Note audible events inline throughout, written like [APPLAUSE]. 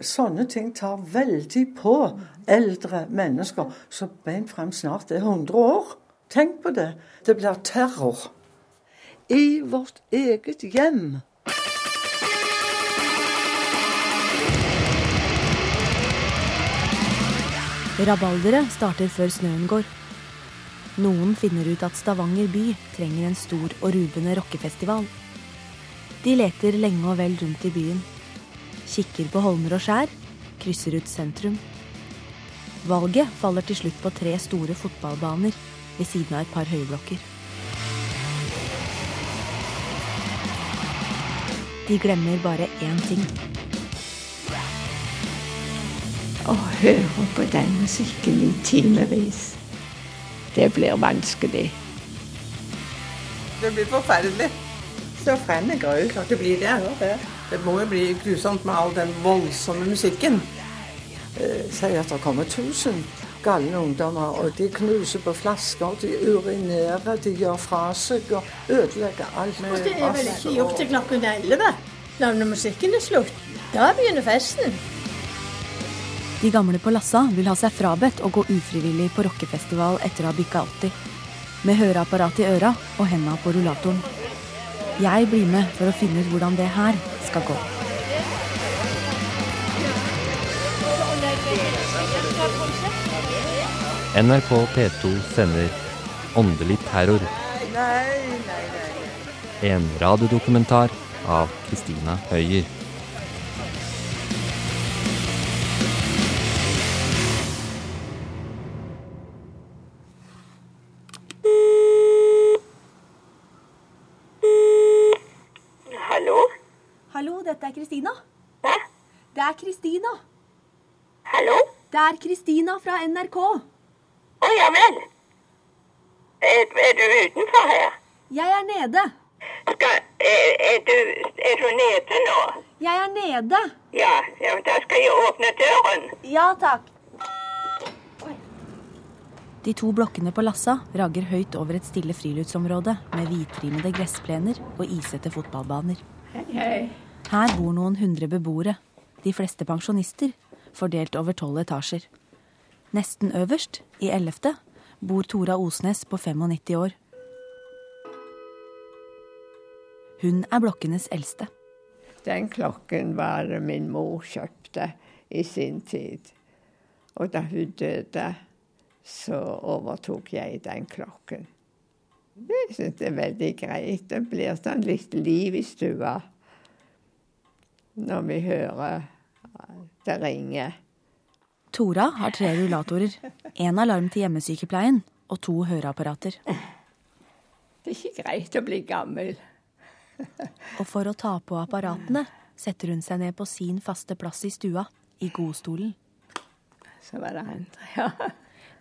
Sånne ting tar veldig på eldre mennesker som beint frem snart er 100 år. Tenk på det. Det blir terror. I vårt eget hjem. Rabalderet starter før snøen går. Noen finner ut at Stavanger by trenger en stor og ruvende rockefestival. De leter lenge og vel rundt i byen. Kikker på holmer og skjær, krysser ut sentrum. Valget faller til slutt på tre store fotballbaner ved siden av et par høyblokker. De glemmer bare én ting. Å høre på den musikken i timevis, det blir vanskelig. Det blir forferdelig. Så fremme grøt. Klart det blir det. det. Det må jo bli grusomt med all den voldsomme musikken. Eh, sier at det kommer 1000 galne ungdommer, og de knuser på flasker, de urinerer, de gjør fra seg og ødelegger alt. Og det er vel ikke gjort til klokken 11 når musikken er slutt. Da begynner festen. De gamle på Lassa vil ha seg frabedt å gå ufrivillig på rockefestival etter å ha bikka 80. Med høreapparat i øra og henda på rullatoren. Jeg blir med for å finne ut hvordan det her skal gå. NRK P2 sender Åndelig terror. En radiodokumentar av Kristina Høyer. Det er Kristina fra NRK. Å ja vel. Er, er du utenfor her? Jeg er nede. Skal, er, er, du, er du nede nå? Jeg er nede. Ja, ja, da skal jeg åpne døren. Ja takk. De to blokkene på Lassa rager høyt over et stille friluftsområde med hvitrimede gressplener og isete fotballbaner. Hei, hei. Her bor noen hundre beboere, de fleste pensjonister, fordelt over tolv etasjer. Nesten øverst, i ellevte, bor Tora Osnes på 95 år. Hun er blokkenes eldste. Den klokken var min mor kjøpte i sin tid. Og da hun døde, så overtok jeg den klokken. Jeg syns det er veldig greit. Det blir sånn litt liv i stua når vi hører det ringer. Tora har tre rullatorer, én alarm til hjemmesykepleien og to høreapparater. Det er ikke greit å bli gammel. Og for å ta på apparatene setter hun seg ned på sin faste plass i stua, i godstolen. Så var det andre, ja.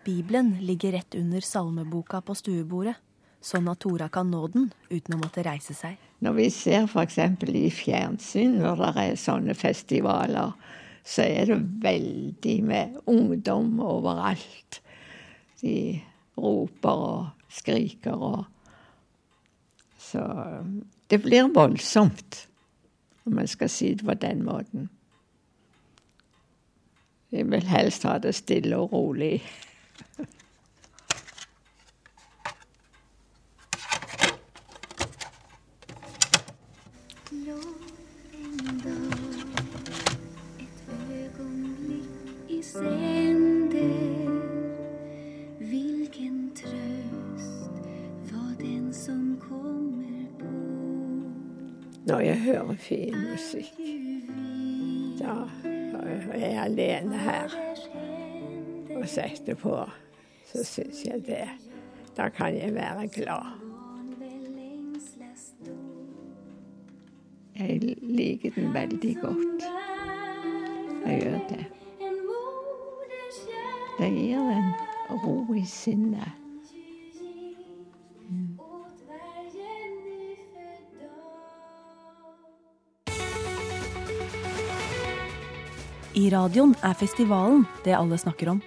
Bibelen ligger rett under salmeboka på stuebordet, sånn at Tora kan nå den uten å måtte reise seg. Når vi ser f.eks. i fjernsyn når det er sånne festivaler, så er det veldig med ungdom overalt. De roper og skriker og Så det blir voldsomt, om man skal si det på den måten. Jeg vil helst ha det stille og rolig. [LAUGHS] Hører fin musikk, da er jeg alene her og setter på, så syns jeg det. Da kan jeg være glad. Jeg liker den veldig godt. Jeg gjør det. Det gir en ro i sinnet. I radioen er festivalen det alle snakker om.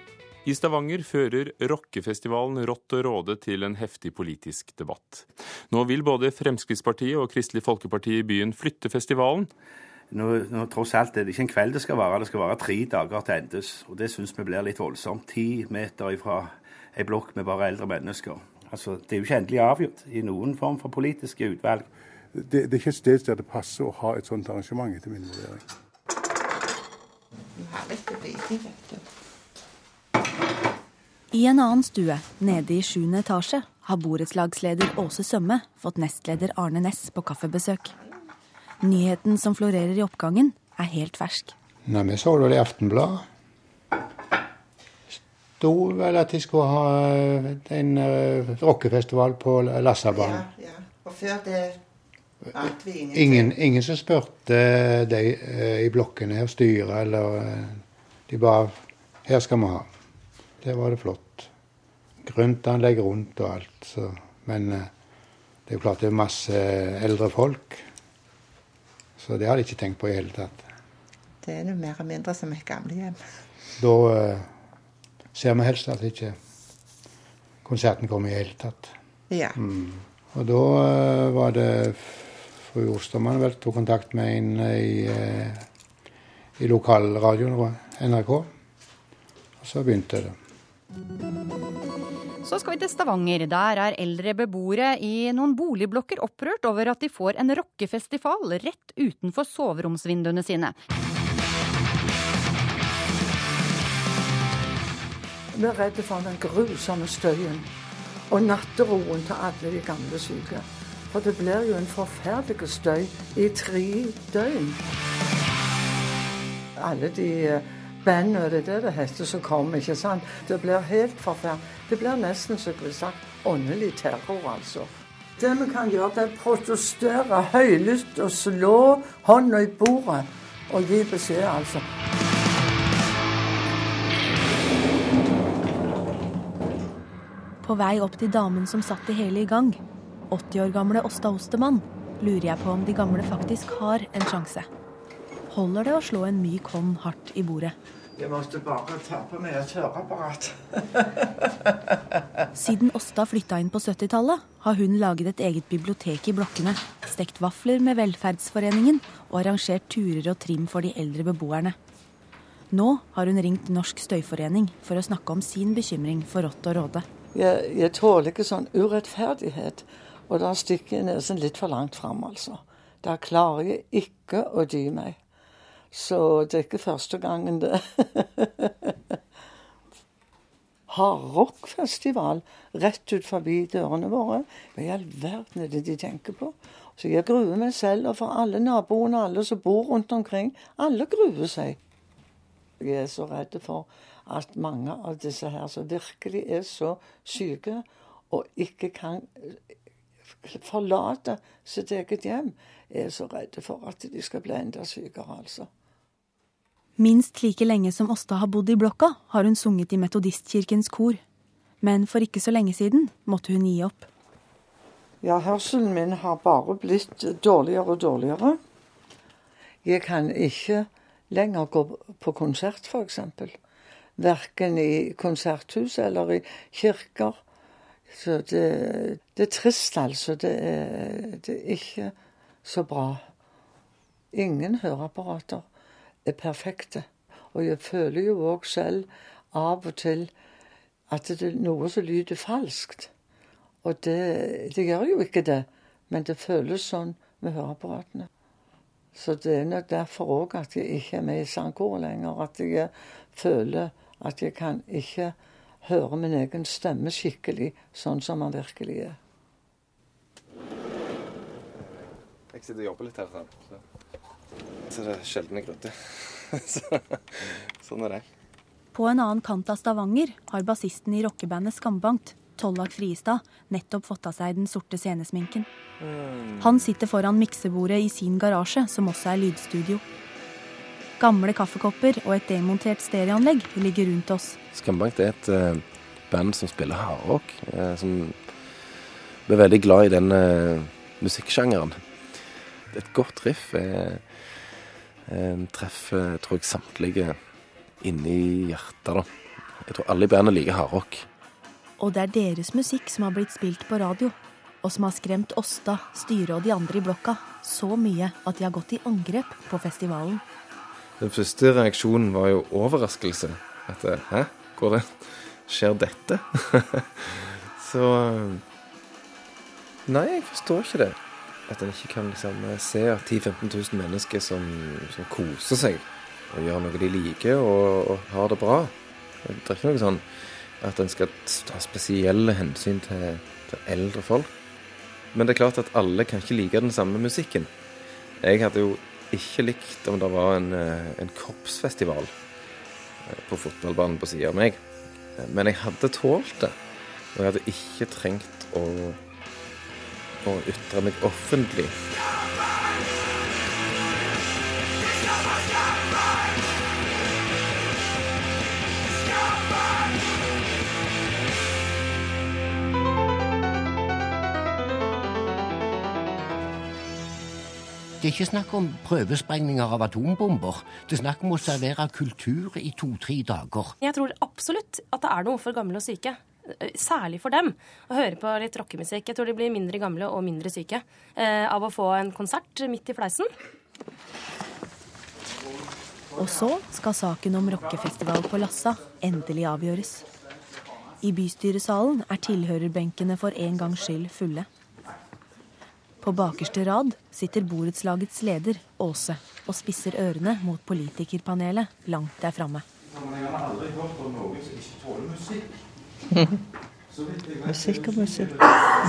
I Stavanger fører rockefestivalen Rått og råde til en heftig politisk debatt. Nå vil både Fremskrittspartiet og Kristelig Folkeparti i byen flytte festivalen. nå, nå tross alt er det ikke en kveld det skal vare, det skal vare tre dager til endes. Og det syns vi blir litt voldsomt. Ti meter ifra ei blokk med bare eldre mennesker. Altså, Det er jo ikke endelig avgjort i noen form for politiske utvalg. Det, det er ikke et sted der det passer å ha et sånt arrangement, etter min vurdering. I en annen stue, nede i sjuende etasje, har borettslagsleder Åse Sømme fått nestleder Arne Næss på kaffebesøk. Nyheten som florerer i oppgangen, er helt fersk. Nei, Vi så det i Aftenbladet. Sto vel at de skulle ha en uh, rockefestival på Lassabanen. Ja, ja. Og før det. Ingen, ingen som spurte de uh, i blokkene her, styret, eller uh, De bare Her skal vi ha. Det var det flott. Grøntanlegg rundt og alt. Så. Men det er jo klart det er masse eldre folk. Så det har de ikke tenkt på i hele tatt. Det er nå mer eller mindre som et gamlehjem. Da ser vi helst at ikke konserten kommer i hele tatt. Ja. Mm. Og da var det fru Ostermann vel tok kontakt med en i, uh, i lokalradioen, NRK. Og så begynte det. Så skal vi til Stavanger. Der er eldre beboere i noen boligblokker opprørt over at de får en rockefestival rett utenfor soveromsvinduene sine. Vi er redde for den grusomme støyen og natteroen til alle de gamle syke. For det blir jo en forferdelig støy i tre døgn. Alle de bandene, det er det det heter, som kommer, ikke sant. Det blir helt forferdelig. Det blir nesten, som jeg sagt, åndelig terror, altså. Det vi kan gjøre, det er protestere høylytt og slå hånda i bordet og gi beskjed, altså. På vei opp til damen som satt det hele i gang, 80 år gamle Åsta Ostermann, lurer jeg på om de gamle faktisk har en sjanse. Holder det å slå en myk hånd hardt i bordet? Jeg måtte bare ta på meg et høreapparat. [LAUGHS] Siden Åsta flytta inn på 70-tallet, har hun laget et eget bibliotek i blokkene, stekt vafler med Velferdsforeningen og arrangert turer og trim for de eldre beboerne. Nå har hun ringt Norsk Støyforening for å snakke om sin bekymring for Rått og Råde. Jeg, jeg tåler ikke sånn urettferdighet, og da stikker jeg nesen litt for langt fram, altså. Da klarer jeg ikke å dy meg. Så det er ikke første gangen det [LAUGHS] Hardrockfestival rett ut forbi dørene våre. Hva i all verden er det de tenker på? Så jeg gruer meg selv, og for alle naboene, alle som bor rundt omkring. Alle gruer seg. Jeg er så redd for at mange av disse her som virkelig er så syke og ikke kan forlate sitt eget hjem, er så redde for at de skal bli enda sykere, altså. Minst like lenge som Åsta har bodd i blokka, har hun sunget i Metodistkirkens kor. Men for ikke så lenge siden måtte hun gi opp. Ja, hørselen min har bare blitt dårligere og dårligere. Jeg kan ikke lenger gå på konsert, f.eks. Verken i konserthus eller i kirker. Så det, det er trist, altså. Det er, det er ikke så bra. Ingen høreapparater er perfekte. Og jeg føler jo òg selv av og til at det er noe som lyder falskt. Og det, det gjør jo ikke det, men det føles sånn med høreapparatene. Så det er nok derfor òg at jeg ikke er med i sangkoret lenger. At jeg føler at jeg kan ikke høre min egen stemme skikkelig, sånn som han virkelig er. Jeg sitter og jobber litt her, så, så det er sjelden jeg rydder. [LAUGHS] så, sånn er det. På en annen kant av Stavanger har bassisten i rockebandet Skambankt, Tollak Friestad, nettopp fått av seg den sorte scenesminken. Han sitter foran miksebordet i sin garasje, som også er lydstudio. Gamle kaffekopper og et demontert stereoanlegg ligger rundt oss. Skambank er et uh, band som spiller hardrock. Uh, som er veldig glad i den uh, musikksjangeren. Et godt riff er, treffer, tror jeg, samtlige inni hjertet. da. Jeg tror alle i bandet liker hardrock. Og det er deres musikk som har blitt spilt på radio. og som har skremt Åsta, styret og de andre i blokka så mye at de har gått i angrep på festivalen. Den første reaksjonen var jo overraskelse. At hæ? hæ, hvordan skjer dette? [LAUGHS] Så Nei, jeg forstår ikke det. At en ikke kan liksom se at 10 000-15 000 mennesker som, som, koser seg og gjør noe de liker og, og har det bra. Det er ikke noe sånn at en skal ta spesielle hensyn til, til eldre folk. Men det er klart at alle kan ikke like den samme musikken. Jeg hadde jo ikke likt om det var en, eh, en korpsfestival eh, på fotballbanen på sida av meg. Men jeg hadde tålt det. Og jeg hadde ikke trengt å, å ytre meg offentlig. Det er ikke snakk om prøvesprengninger av atombomber. Det er snakk om å servere kultur i to-tre dager. Jeg tror absolutt at det er noe for gamle og syke. Særlig for dem. Å høre på litt rockemusikk. Jeg tror de blir mindre gamle og mindre syke eh, av å få en konsert midt i fleisen. Og så skal saken om rockefestival på Lassa endelig avgjøres. I bystyresalen er tilhørerbenkene for en gangs skyld fulle. På bakerste rad sitter borettslagets leder, Åse, og spisser ørene mot politikerpanelet langt der framme. Musikk og musikk.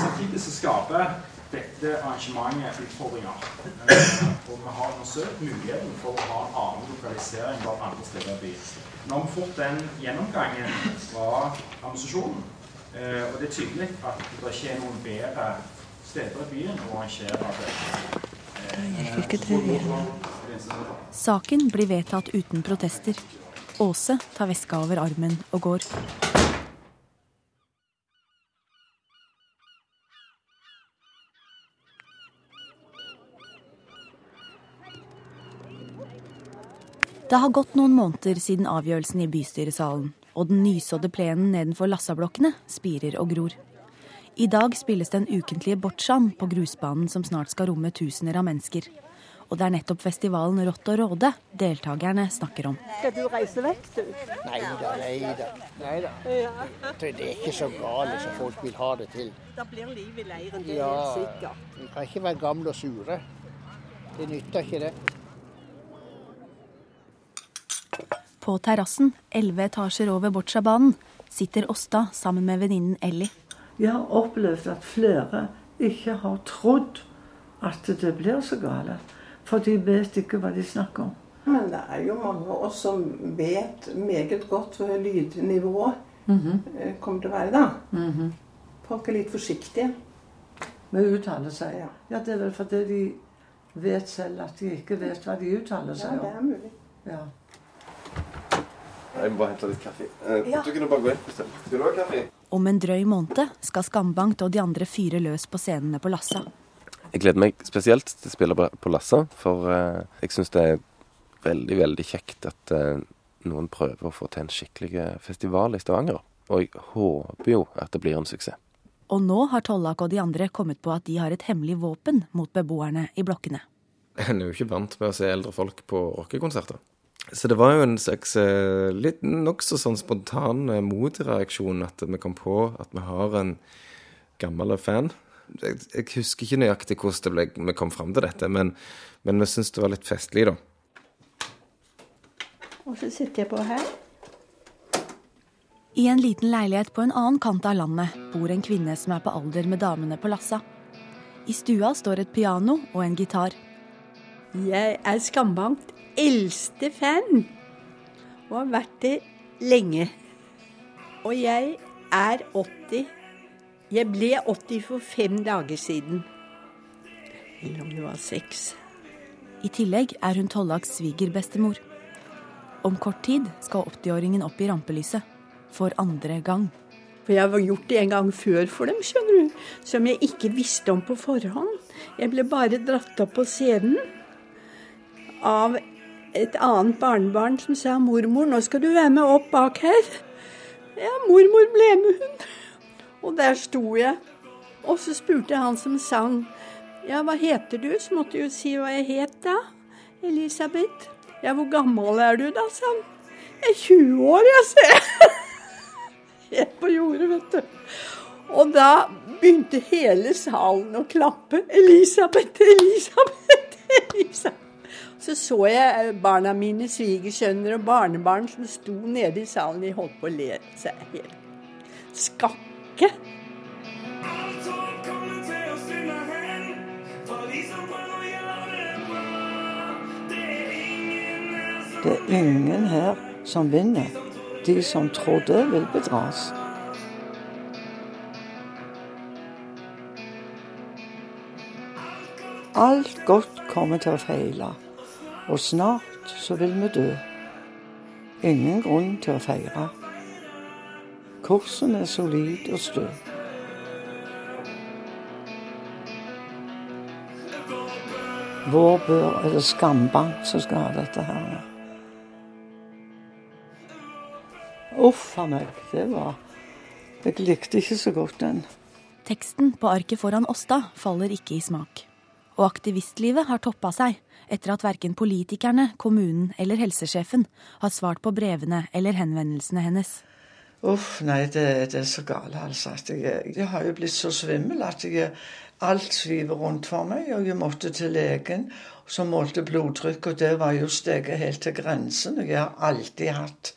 Samtidig så skaper dette arrangementet utfordringer. Og vi har undersøkt muligheten for å ha en annen lokalisering blant andre steder i byen. Nå har vi fått den gjennomgangen fra administrasjonen, og det er tydelig at det ikke er noen bedre steder i byen å arrangere. Saken blir vedtatt uten protester. Åse tar veska over armen og går. Det har gått noen måneder siden avgjørelsen i bystyresalen, og den nysådde plenen nedenfor Lassablokkene spirer og gror. I dag spilles den ukentlige bocciaen på grusbanen som snart skal romme tusener av mennesker. Og det er nettopp festivalen Rått og råde deltakerne snakker om. Skal du reise vekk, du? Nei da, nei da. Nei da. Det er ikke så galt som folk vil ha det til. Det blir liv i leiren, det er Ja, helt sikkert. vi kan ikke være gamle og sure. Det nytter ikke, det. På terrassen, elleve etasjer over Bocciabanen, sitter Åsta sammen med venninnen Ellie. Jeg har opplevd at flere ikke har trodd at det blir så galt. For de vet ikke hva de snakker om. Men det er jo mange av oss som vet meget godt hva lydnivået eh, kommer til å være da. Folk er litt forsiktige. Med å uttale seg. Ja, det er vel fordi de vet selv at de ikke vet hva de uttaler seg om. Ja, det er mulig. Ja. Jeg må bare hente litt kaffe. Eh, Ja. Du kunne bare gå inn. Skal du ha kaffe? Om en drøy måned skal Skambankt og de andre fyre løs på scenene på Lassa. Jeg gleder meg spesielt til å spille på, Lassa, for eh, jeg syns det er veldig, veldig kjekt at eh, noen prøver å få til en skikkelig eh, festival i Stavanger. Og jeg håper jo at det blir en suksess. Og nå har Tollak og de andre kommet på at de har et hemmelig våpen mot beboerne i blokkene. [LAUGHS] En er jo ikke vant med å se eldre folk på rockekonserter. Så det var jo en slags eh, litt nokså sånn spontan eh, motreaksjon at vi kom på at vi har en gammel fan. Jeg, jeg husker ikke nøyaktig hvordan det ble, vi kom fram til dette, men, men vi syntes det var litt festlig, da. Og så sitter jeg på her. I en liten leilighet på en annen kant av landet bor en kvinne som er på alder med damene på Lassa. I stua står et piano og en gitar. Jeg er Skambankt eldste fan, og har vært det lenge. Og jeg er 80. Jeg ble 80 for fem dager siden. Eller om det var seks. I tillegg er hun Tollaks svigerbestemor. Om kort tid skal 80-åringen opp i rampelyset. For andre gang. For jeg har gjort det en gang før for dem, skjønner du. Som jeg ikke visste om på forhånd. Jeg ble bare dratt opp på scenen av et annet barnebarn som sa 'mormor, nå skal du være med opp bak her'. Ja, mormor ble med, hun. Og der sto jeg Og så spurte han som sang, ja, hva heter du? Så måtte jeg jo si hva jeg het da. Elisabeth. Ja, hvor gammel er du da, sa han. Jeg er 20 år, jeg, ser. [LAUGHS] Helt på jordet, vet du. Og da begynte hele salen å klappe. Elisabeth, Elisabeth, [LAUGHS] Elisabeth. Så så jeg barna mine, svigersønner og barnebarn som sto nede i salen. De holdt på å le seg helt skakke. Det er ingen her som vinner. De som trodde, vil bedras. Alt godt kommer til å feile, og snart så vil vi dø. Ingen grunn til å feire. Kursen er solid og stø. Vår bør er det Skambank som skal ha dette her. Uff a meg, det var Jeg likte ikke så godt den. Teksten på arket foran Åsta faller ikke i smak. Og aktivistlivet har toppa seg etter at verken politikerne, kommunen eller helsesjefen har svart på brevene eller henvendelsene hennes. Uff, nei, det, det er så gale, altså. Jeg, jeg har jo blitt så svimmel at jeg, alt sviver rundt for meg. Og jeg måtte til legen som målte blodtrykk, og det var jo steget helt til grensen. Og jeg har alltid hatt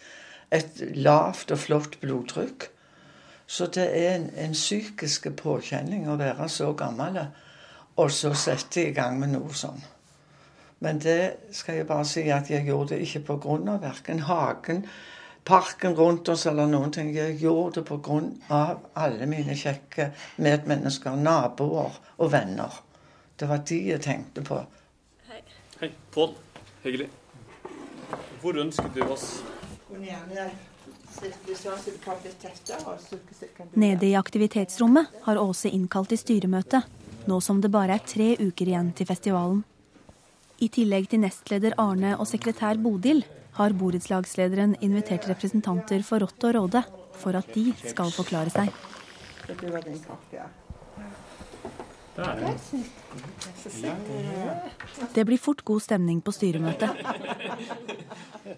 et lavt og flott blodtrykk. Så det er en, en psykisk påkjenning å være så gammel og så sette i gang med noe sånn. Men det skal jeg bare si at jeg gjorde det ikke på grunn av verken hagen, parken rundt oss eller noen ting. Jeg gjorde det på grunn av alle mine kjekke medmennesker, naboer og venner. Det var de jeg tenkte på. Hei, Hei. Pål. Hyggelig. Hvor ønsker du oss? Nede i aktivitetsrommet har Åse innkalt til styremøte, nå som det bare er tre uker igjen til festivalen. I tillegg til nestleder Arne og sekretær Bodil har borettslagslederen invitert representanter for Rått og Råde for at de skal forklare seg. Det blir fort god stemning på styremøtet.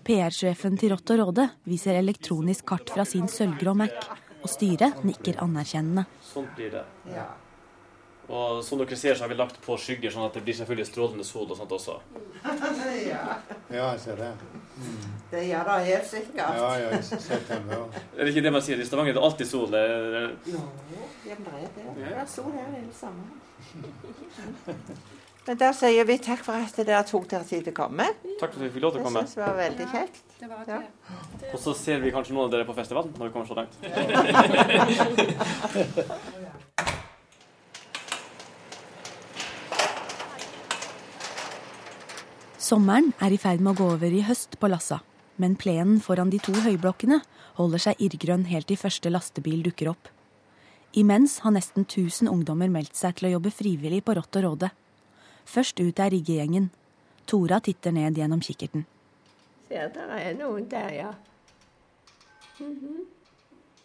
PR-sjefen til Rått og Råde viser elektronisk kart fra sin sølvgrå Mac, og styret nikker anerkjennende. Sånn blir det. Og som dere ser, så har vi lagt på skygger, sånn at det blir selvfølgelig strålende sol og sånt også. [LAUGHS] Ja, jeg ser det. Det gjør det helt sikkert. Ja, ja, i september. Er det ikke det man sier? I Stavanger er det alltid sol. Det er... Jo, det er det. Det er sol her hele sommeren. [LAUGHS] Men der sier vi takk for at dere tok dere tid til å komme. Takk for at vi fikk lov til å komme. Det synes vi var veldig kjekt. Ja. Og så ser vi kanskje noen av dere på festivalen når vi kommer så langt. [LAUGHS] Sommeren er i ferd med å gå over i høst på Lassa, men plenen foran de to høyblokkene holder seg irrgrønn helt til første lastebil dukker opp. Imens har nesten 1000 ungdommer meldt seg til å jobbe frivillig på Rått og Råde. Først ut er riggegjengen. Tora titter ned gjennom kikkerten. Ser der er noen der, ja. Mhm.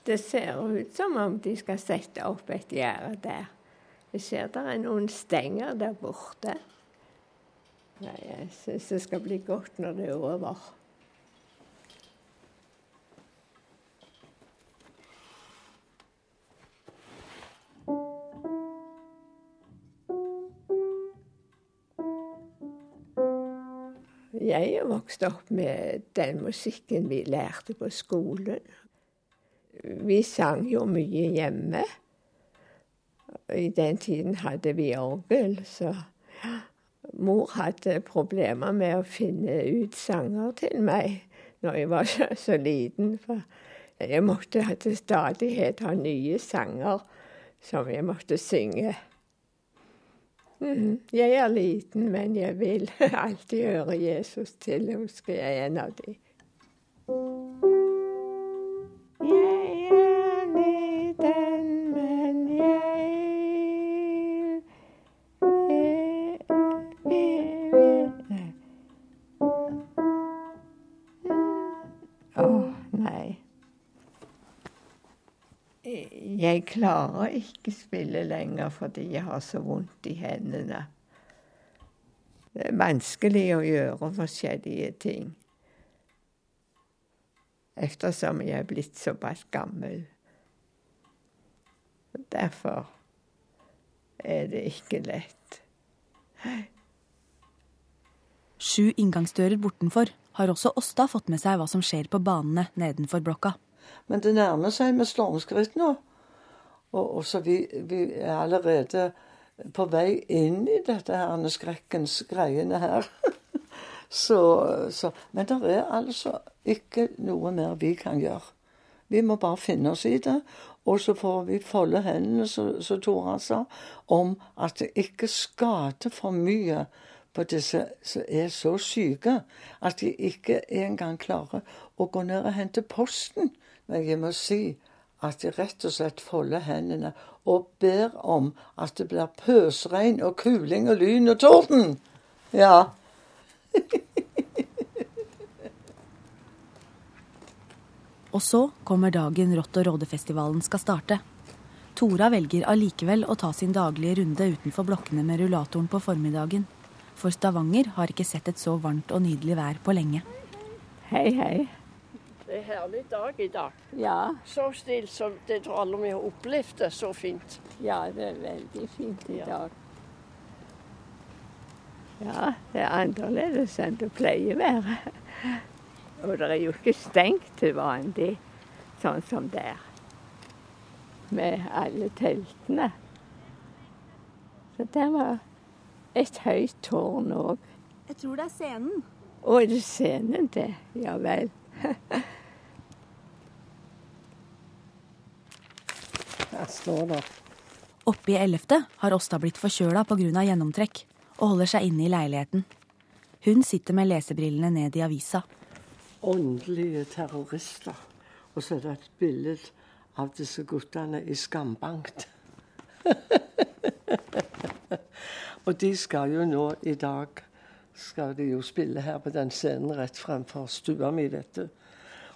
Det ser ut som om de skal sette opp et gjerde der. Jeg ser der er noen stenger der borte. Nei, jeg syns det skal bli godt når det er over. Jeg er vokst opp med den musikken vi lærte på skolen. Vi sang jo mye hjemme. I den tiden hadde vi orgel, så mor hadde problemer med å finne ut sanger til meg når jeg var så, så liten. For jeg måtte til stadighet ha nye sanger som jeg måtte synge. Mhm. Jeg er liten, men jeg vil [LAUGHS] alltid høre Jesus til, husker jeg en av de. Nei. Jeg klarer ikke spille lenger fordi jeg har så vondt i hendene. Det er vanskelig å gjøre forskjellige ting. Eftersom jeg er blitt såpass gammel. Derfor er det ikke lett. Sju inngangsdører bortenfor har også Åsta fått med seg hva som skjer på banene nedenfor blokka. Men det nærmer seg med stormskritt nå. Og, og så vi, vi er allerede på vei inn i dette her skrekkens greiene her. [LAUGHS] så, så, men det er altså ikke noe mer vi kan gjøre. Vi må bare finne oss i det. Og så får vi folde hendene, som Tora sa, om at det ikke skader for mye på disse som er så syke at de ikke engang klarer å gå ned og hente posten. Men jeg må si at de rett og slett folder hendene og ber om at det blir pøsregn og kuling og lyn og torden. Ja. og så kommer dagen Rott- og rådefestivalen skal starte. Tora velger allikevel å ta sin daglige runde utenfor blokkene med rullatoren på formiddagen. For Stavanger har ikke sett et så varmt og nydelig vær på lenge. Hei, hei. Det er herlig dag i dag. Ja. Så stilt som det tror alle vi har opplevd det så fint. Ja, det er veldig fint i dag. Ja, det er annerledes enn det pleier å være. Og det er jo ikke stengt til vanlig, sånn som det er. Med alle teltene. Så det var et høyt tårn òg. Jeg tror det er scenen. Å, er det scenen, det? Ja vel. [LAUGHS] Her står det. Oppe i ellevte har Åsta blitt forkjøla pga. gjennomtrekk og holder seg inne i leiligheten. Hun sitter med lesebrillene ned i avisa. Åndelige terrorister. Og så er det et bilde av disse guttene i skambankt. [LAUGHS] [LAUGHS] og de skal jo nå i dag skal de jo spille her på den scenen rett fremfor stua mi, vet du.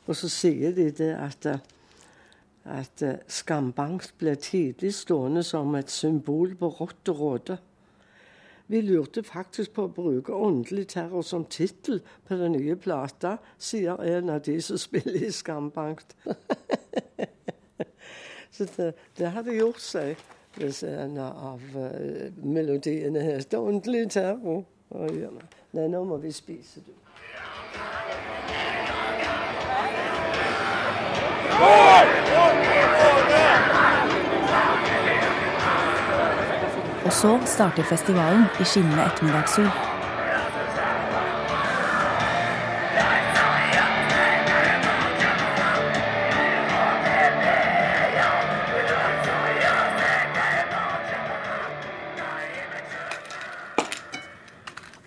Og så sier de det at, at skambankt ble tidlig stående som et symbol på rått og råde. Vi lurte faktisk på å bruke åndelig terror som tittel på den nye plata, sier en av de som spiller i Skambankt. [LAUGHS] Så det, det hadde gjort seg en av uh, melodiene er ordentlig terror'. Nei, nå må vi spise, du. Og så starter festivalen i skinnende ettermiddagssol.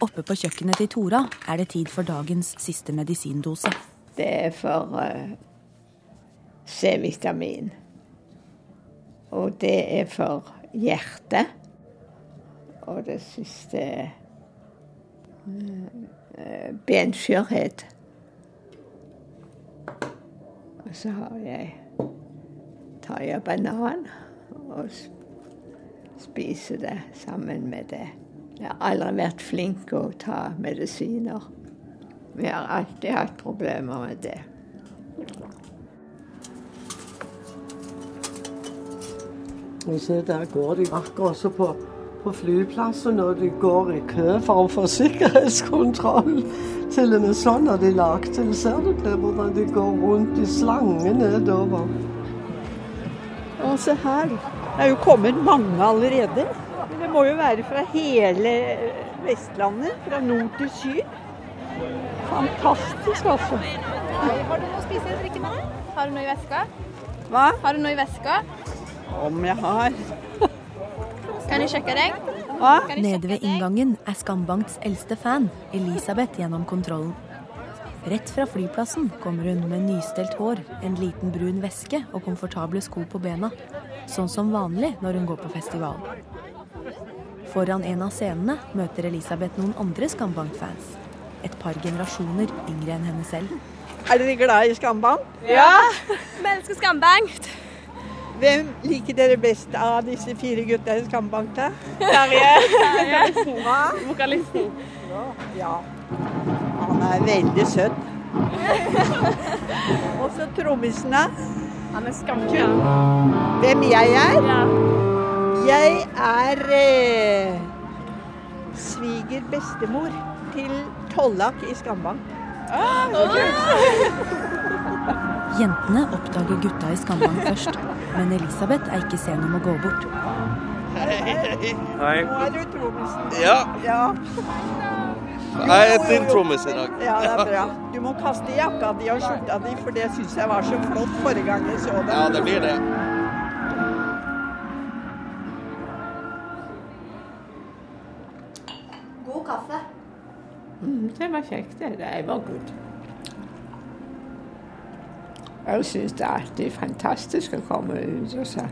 Oppe på kjøkkenet til Tora er det tid for dagens siste medisindose. Det er for uh, C-vitamin. Og det er for hjertet. Og det siste er uh, benskjørhet. Og så har jeg tar jeg banan og spiser det sammen med det. Jeg har aldri vært flink til å ta medisiner. Vi har alltid hatt problemer med det. Og se, der går de akkurat som på, på flyplassen når de går i kø for å få sikkerhetskontroll. Til og med sånn har de lagd til. Ser du det, hvordan de går rundt i slange nedover? Og se her. Det er jo kommet mange allerede. Det må jo være fra hele Vestlandet, fra nord til syd. Fantastisk, altså. Har du noe å spise eller drikke med deg? Har du noe i veska? Hva? Har du noe i veska? Om jeg har. Kan jeg sjekke deg? Hva? Nede ved inngangen er Skambankts eldste fan, Elisabeth, gjennom kontrollen. Rett fra flyplassen kommer hun med nystelt hår, en liten brun veske og komfortable sko på bena. Sånn som vanlig når hun går på festival. Foran en av scenene møter Elisabeth noen andre Skambank-fans. Et par generasjoner yngre enn henne selv. Er dere glad i Skambank? Ja! Vi [LAUGHS] elsker Skambank. Hvem liker dere best av disse fire gutta i Skambank, da? Terje. Hva? Vokalisten. Ja. Han er veldig søt. [LAUGHS] Og så trommisene. Han er skamkul. Hvem jeg er? Jeg er eh, sviger bestemor til Tollak i Skambank. Ah, så kult. [LAUGHS] Jentene oppdager gutta i Skambank først, men Elisabeth er ikke sen om å gå bort. Hei. Hei. Nå er du trommisen. Ja. ja. Jeg er din trommis i dag. Ja, det er bra. Du må kaste jakka di og skjorta di, for det syns jeg var så flott forrige gang jeg så det. Ja, det blir det. Var kjekt, det. Det var godt. Jeg syns det er alltid fantastisk å komme ut og så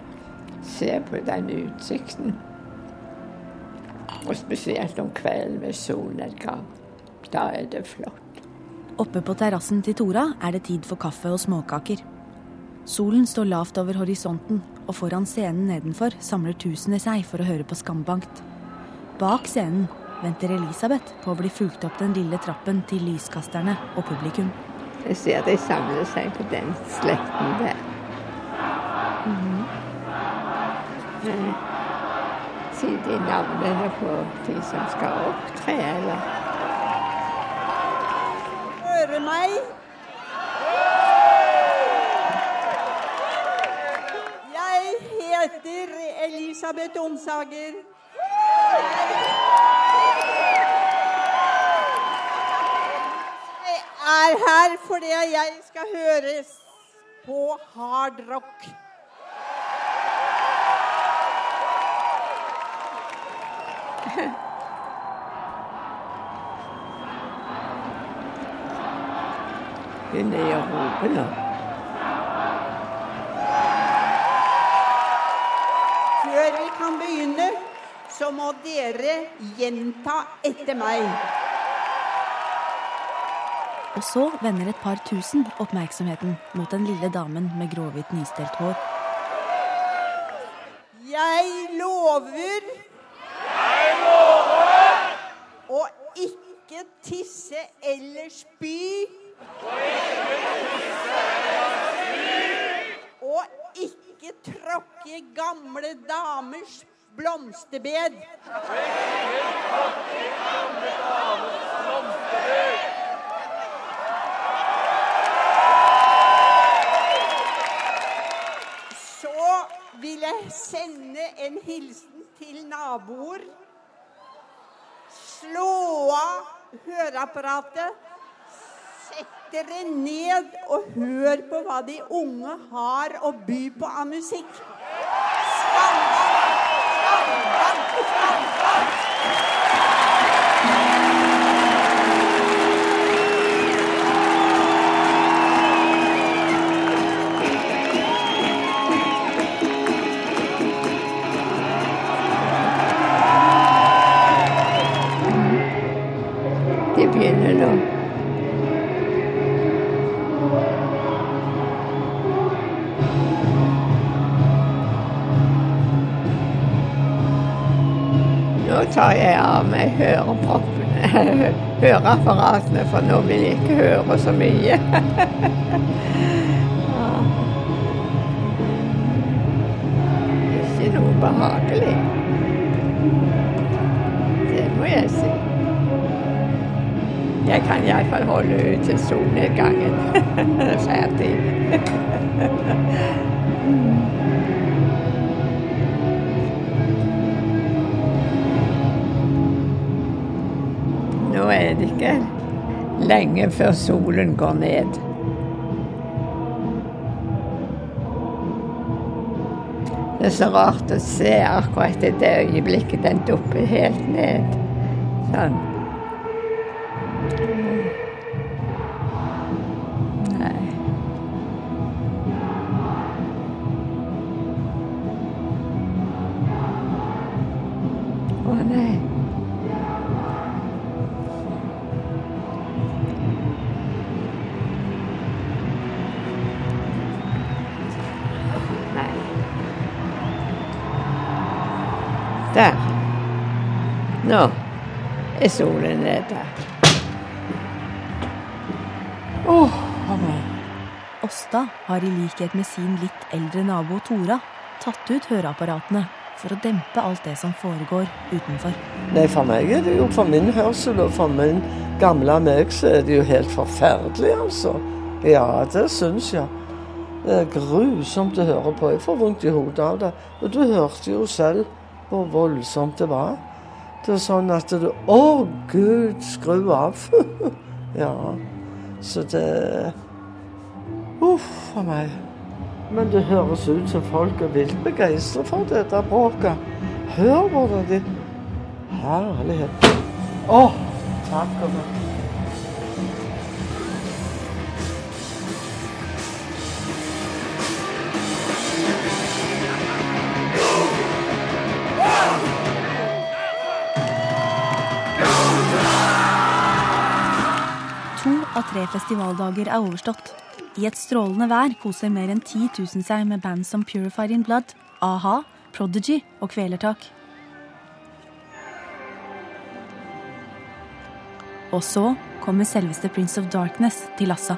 se på den utsikten. Og spesielt om kvelden ved solnedgang. Da er det flott. Oppe på terrassen til Tora er det tid for kaffe og småkaker. Solen står lavt over horisonten, og foran scenen nedenfor samler tusener seg for å høre på Skambankt. Bak scenen venter Elisabeth på å bli fulgt opp den lille trappen til lyskasterne og publikum. Jeg ser de samler seg på den slekten der. Mm. -hmm. Sier de navnene på de som skal opptre, eller? Høre meg? Jeg heter Elisabeth Onsager. Jeg er her fordi jeg skal høres på hard rock. Begynner jeg å rope da. Før vi kan begynne, så må dere gjenta etter meg. Og så vender et par tusen oppmerksomheten mot den lille damen med gråhvitt nystelt hår. Jeg lover Jeg lover! å ikke tisse eller spy. Og ikke tråkke gamle damers blomsterbed. Å ikke tråkke gamle damers blomsterbed. Vil jeg sende en hilsen til naboer. Slå av høreapparatet. Sett dere ned og hør på hva de unge har å by på av musikk. Skandal! Skandal! skambang. Begynner nå. Tar jeg av meg høreproppene, [LAUGHS] høreapparatene, for nå vil jeg ikke høre så mye. [LAUGHS] Ikke noe behagelig. Det må jeg si. Jeg kan iallfall holde ut til solnedgangen [LAUGHS] er ferdig. [LAUGHS] Nå er det ikke lenge før solen går ned. Det er så rart å se akkurat i det øyeblikket den dupper helt ned. Sånn. Å nei. Der. Nå er solen nede. Oh, Åsta har i likhet med sin litt eldre nabo Tora tatt ut høreapparatene for å dempe alt det som foregår utenfor. Nei, for meg er det jo for min hørsel og for min gamle meg så er det jo helt forferdelig, altså. Ja, det syns jeg. Det er grusomt å høre på. Jeg får vondt i hodet av det. Og du hørte jo selv hvor voldsomt det var. Det er sånn at du Å, Gud, skru av. [LAUGHS] ja. Så det Uff a meg. Men det høres ut som folk er vilt begeistra for dette bråket. Hør hvordan de Herlighet. Å, takk og takk. To av tre festivaldager er overstått. I et strålende vær koser mer enn 10 000 seg med band som Purified In Blood, a-ha, Prodigy og Kvelertak. Og så kommer selveste Prince of Darkness til Lassa.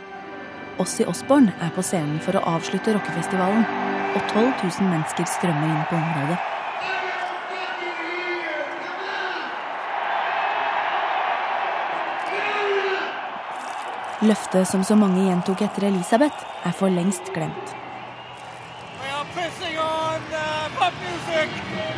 Ossi Osborne er på scenen for å avslutte rockefestivalen, og 12 000 mennesker strømmer inn på området. Løftet som så mange gjentok etter Elisabeth, er for lengst glemt. Pop music.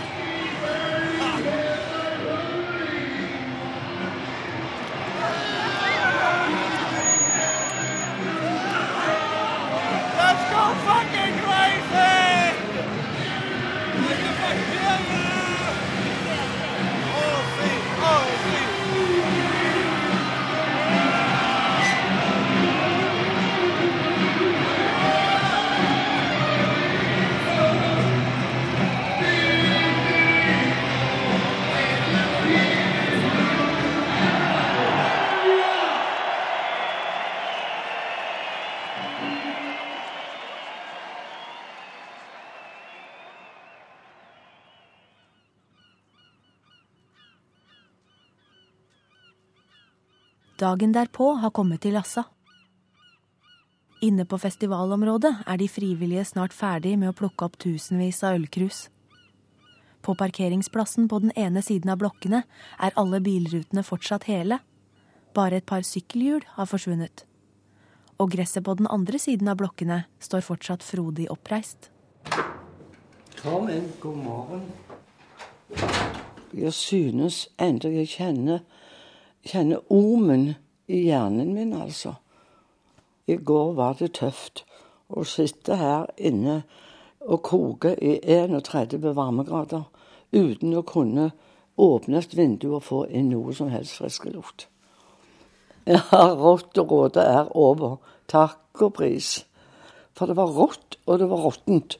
Dagen derpå har kommet til Lassa. Inne på festivalområdet er de frivillige snart ferdig med å plukke opp tusenvis av ølkrus. På parkeringsplassen på den ene siden av blokkene er alle bilrutene fortsatt hele. Bare et par sykkelhjul har forsvunnet. Og gresset på den andre siden av blokkene står fortsatt frodig oppreist. Kom inn, god morgen. Jeg synes enda jeg kjenner, kjenner ormen i hjernen min, altså. I går var det tøft å sitte her inne og koke i 31 varmegrader uten å kunne åpne et vindu og få inn noe som helst frisk luft. Ja, rått og råte er over. Takk og pris. For det var rått, og det var råttent.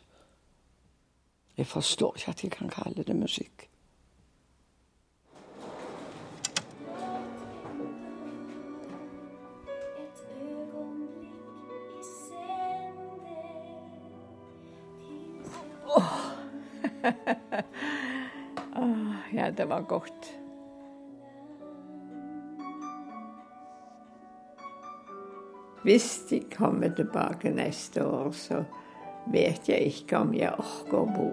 Jeg forstår ikke at jeg kan kalle det musikk. Åh, [LAUGHS] ja, det var godt. Hvis de kommer tilbake neste år, så vet jeg ikke om jeg orker å bo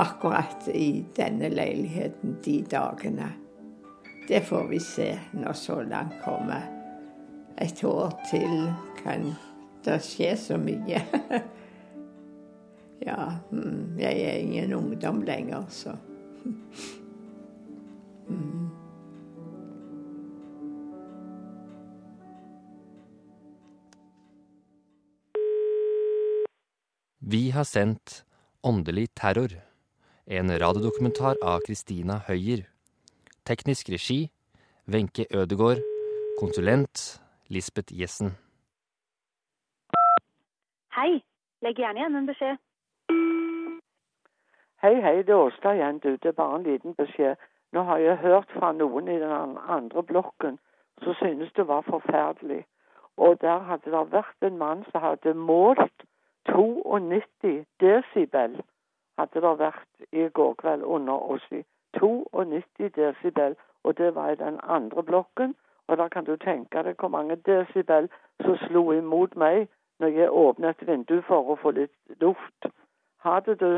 akkurat i denne leiligheten de dagene. Det får vi se når så langt kommer. Et år til kan det skje så mye. [LAUGHS] ja, mm, jeg er ingen ungdom lenger, så mm. Vi har sendt Åndelig terror, en radiodokumentar av Kristina Høyer. Teknisk regi Wenche Ødegård. Konsulent Lisbeth Jessen. Hei. Legg gjerne igjen en beskjed. Hei, hei, det er Åsta igjen, du. Det er bare en liten beskjed. Nå har jeg hørt fra noen i den andre blokken som synes det var forferdelig. Og der hadde det vært en mann som hadde målt 92 desibel hadde det vært i går kveld under oss i 92 desibel, og det var i den andre blokken. Og da kan du tenke deg hvor mange desibel som slo imot meg når jeg åpnet et vindu for å få litt luft. Hadde du